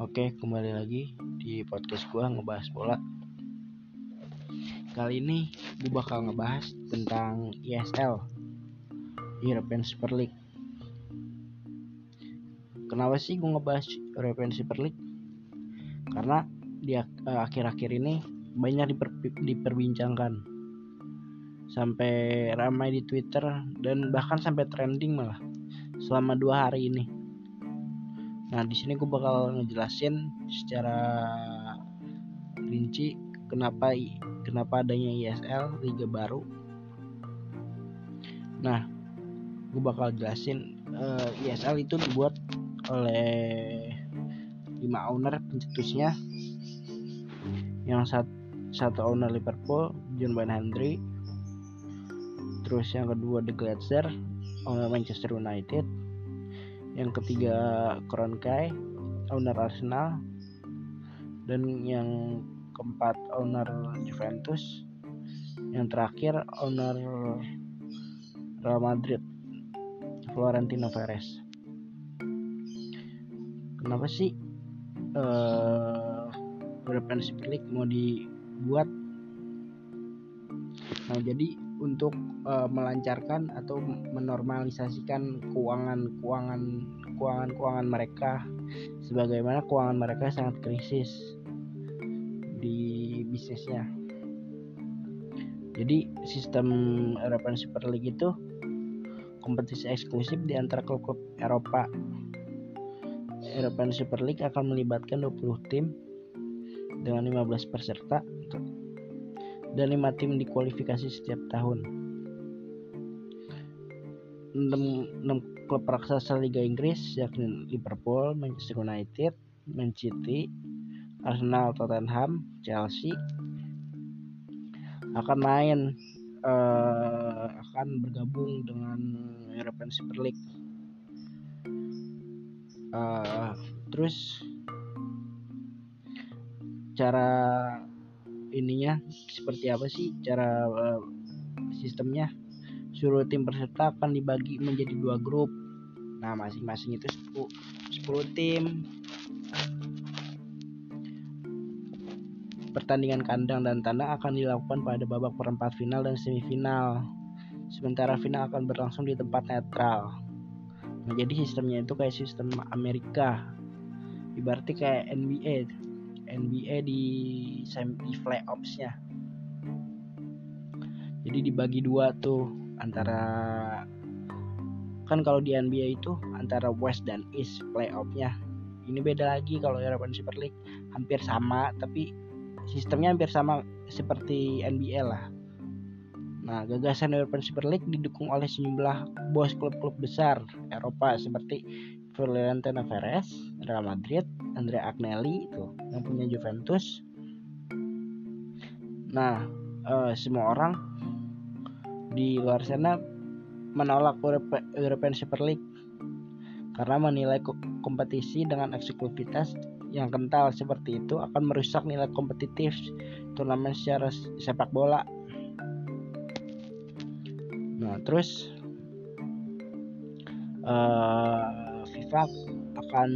Oke, kembali lagi di podcast gua ngebahas bola. Kali ini gue bakal ngebahas tentang ESL, European Super League. Kenapa sih gue ngebahas European Super League? Karena di eh, akhir-akhir ini banyak diper, diperbincangkan sampai ramai di Twitter dan bahkan sampai trending malah selama dua hari ini Nah, di sini gue bakal ngejelasin secara rinci kenapa kenapa adanya ISL liga baru. Nah, gue bakal jelasin uh, eh, ISL itu dibuat oleh lima owner pencetusnya. Yang satu, satu owner Liverpool John Van Hendry. Terus yang kedua The Glazer owner Manchester United yang ketiga Kroenke owner Arsenal. Dan yang keempat owner Juventus. Yang terakhir owner Real Madrid Florentino Perez. Kenapa sih uh, European Super League mau dibuat? Nah jadi untuk uh, melancarkan atau menormalisasikan keuangan keuangan keuangan keuangan mereka sebagaimana keuangan mereka sangat krisis di bisnisnya. Jadi sistem European Super League itu kompetisi eksklusif di antara klub-klub Eropa. European Super League akan melibatkan 20 tim dengan 15 peserta dan lima tim dikualifikasi setiap tahun. 6, 6 klub raksasa Liga Inggris yakni Liverpool, Manchester United, Man City, Arsenal, Tottenham, Chelsea akan main uh, akan bergabung dengan European Super League. Uh, terus cara ininya seperti apa sih cara uh, sistemnya? Seluruh tim peserta akan dibagi menjadi dua grup. Nah masing-masing itu 10, 10 tim. Pertandingan kandang dan tandang akan dilakukan pada babak perempat final dan semifinal. Sementara final akan berlangsung di tempat netral. Nah jadi sistemnya itu kayak sistem Amerika. Ibaratnya kayak NBA NBA di di playoffsnya. Jadi dibagi dua tuh antara kan kalau di NBA itu antara West dan East playoffnya. Ini beda lagi kalau European Super League hampir sama tapi sistemnya hampir sama seperti NBA lah. Nah, gagasan European Super League didukung oleh sejumlah bos klub-klub besar Eropa seperti Florentino Perez, Real Madrid, Andrea Agnelli itu yang punya Juventus. Nah, uh, semua orang di luar sana menolak European Super League karena menilai kompetisi dengan eksklusivitas yang kental seperti itu akan merusak nilai kompetitif turnamen secara sepak bola. Nah, terus uh, FIFA akan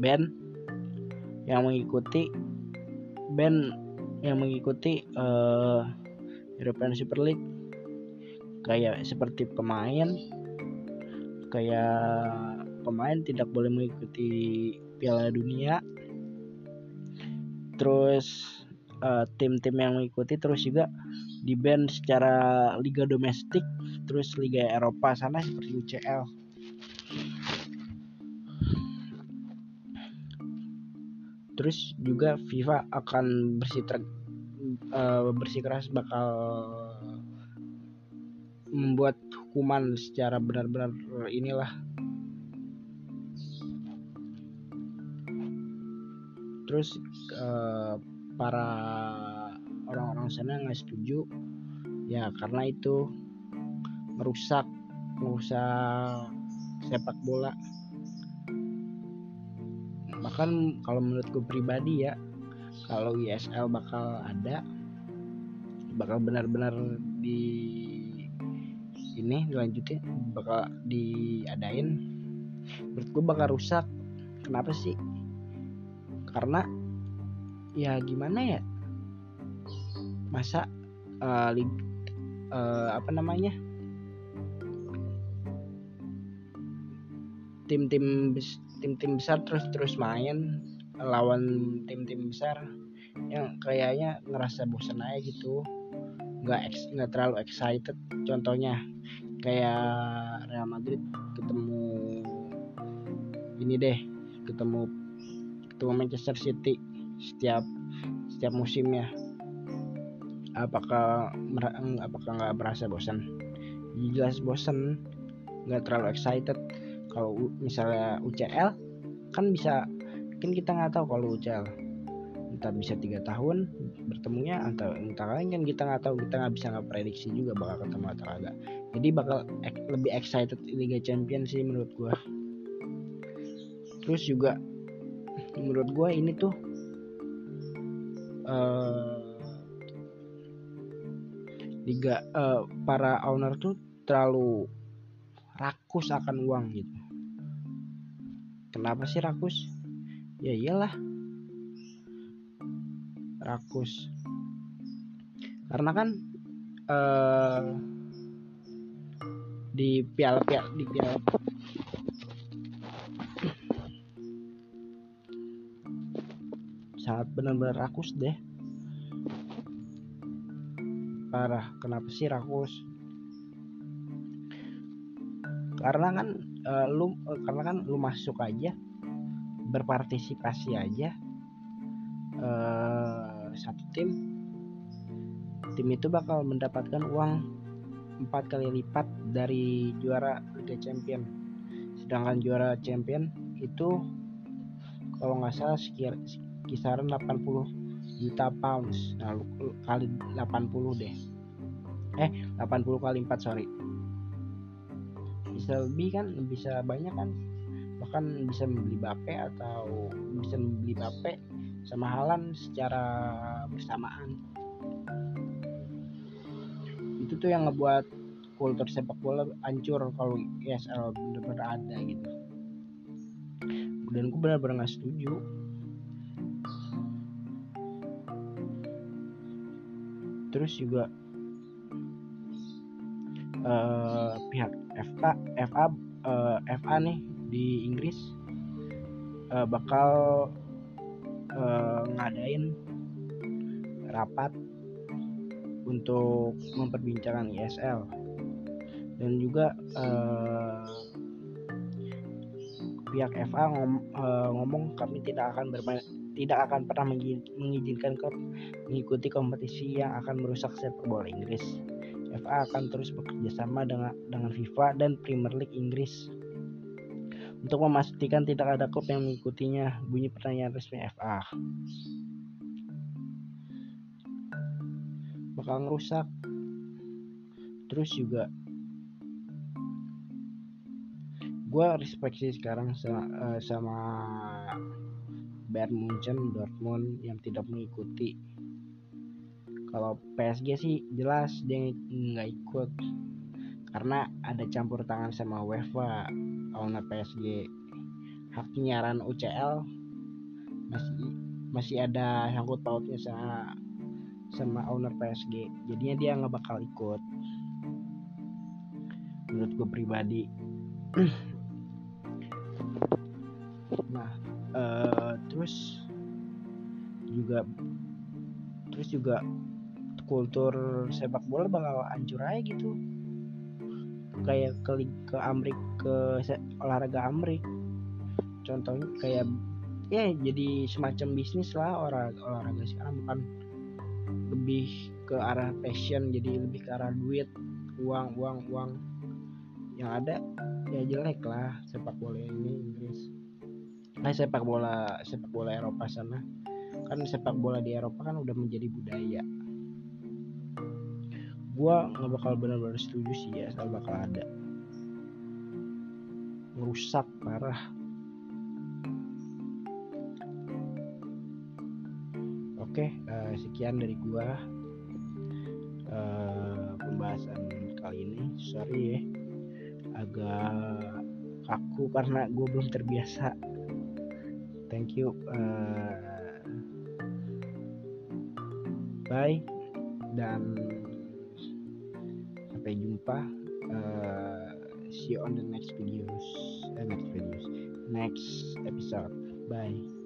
band yang mengikuti band yang mengikuti uh, European Super League. Kayak seperti pemain kayak pemain tidak boleh mengikuti Piala Dunia. Terus uh, tim-tim yang mengikuti terus juga di band secara liga domestik terus liga Eropa sana seperti UCL terus juga FIFA akan bersih uh, bersikeras bakal membuat hukuman secara benar-benar inilah. Terus uh, para orang-orang sana nggak setuju. Ya karena itu merusak merusak sepak bola bahkan kalau menurut gue pribadi ya kalau ISL bakal ada bakal benar-benar di ini dilanjutin bakal diadain menurut gue bakal rusak. Kenapa sih? Karena ya gimana ya? Masa uh, uh, apa namanya? Tim-tim tim-tim besar terus terus main lawan tim-tim besar yang kayaknya ngerasa bosan aja gitu. Nggak nggak terlalu excited. Contohnya kayak Real Madrid ketemu ini deh ketemu ketemu Manchester City setiap setiap musimnya. Apakah apakah nggak merasa bosan jelas bosan nggak terlalu excited kalau misalnya UCL kan bisa kan kita nggak tahu kalau UCL entah bisa tiga tahun bertemunya atau entah lain kan kita nggak tahu kita nggak bisa nggak prediksi juga bakal ketemu atau enggak jadi bakal lebih excited Liga Champions sih menurut gue terus juga menurut gue ini tuh uh, liga uh, para owner tuh terlalu rakus akan uang gitu kenapa sih rakus? Ya iyalah. Rakus. Karena kan uh, di piala piala di piala sangat benar-benar rakus deh. Parah kenapa sih rakus? Karena kan uh, lu uh, karena kan lu masuk aja berpartisipasi aja uh, satu tim tim itu bakal mendapatkan uang empat kali lipat dari juara Liga Champion. Sedangkan juara Champion itu kalau nggak salah sekir, kisaran 80 juta pounds. Nah kali 80 deh. Eh 80 kali 4 sorry bisa lebih kan bisa banyak kan. Bahkan bisa membeli Bape atau bisa membeli Bape sama Halan secara bersamaan. Itu tuh yang ngebuat kultur sepak bola hancur kalau ESL bener-bener ada gitu. Dan gue benar-benar nggak setuju. Terus juga uh, pihak FA FA uh, FA nih di Inggris uh, bakal uh, ngadain rapat untuk memperbincangkan ISL dan juga uh, pihak FA ngom, uh, ngomong kami tidak akan bermain tidak akan pernah mengizinkan klub mengikuti kompetisi yang akan merusak sepak bola Inggris. FA akan terus bekerja sama dengan dengan FIFA dan Premier League Inggris untuk memastikan tidak ada klub yang mengikutinya. Bunyi pertanyaan resmi FA. Bakal ngerusak. Terus juga gue respect sih sekarang sama, uh, sama Bayern Munchen, Dortmund yang tidak mengikuti. Kalau PSG sih jelas dia nggak ikut. Karena ada campur tangan sama UEFA owner PSG hak penyiaran UCL masih masih ada sangkut pautnya sama sama owner PSG jadinya dia nggak bakal ikut. Menurut gue pribadi. Nah uh, terus juga terus juga kultur sepak bola bakal hancur aja gitu. Kayak ke ke Amrik ke olahraga Amrik. Contohnya kayak ya jadi semacam bisnis lah olahraga olahraga sekarang bukan. Lebih ke arah passion jadi lebih ke arah duit uang uang uang. Yang ada ya jelek lah sepak bola ini Inggris nah sepak bola sepak bola Eropa sana. Kan sepak bola di Eropa kan udah menjadi budaya. Gua nggak bakal benar-benar setuju sih ya asal bakal ada. Merusak parah. Oke uh, sekian dari gua uh, pembahasan kali ini. Sorry ya agak kaku karena gue belum terbiasa thank you. Uh, bye. Dan sampai jumpa. Uh, see you on the next videos. Uh, next videos. Next episode. Bye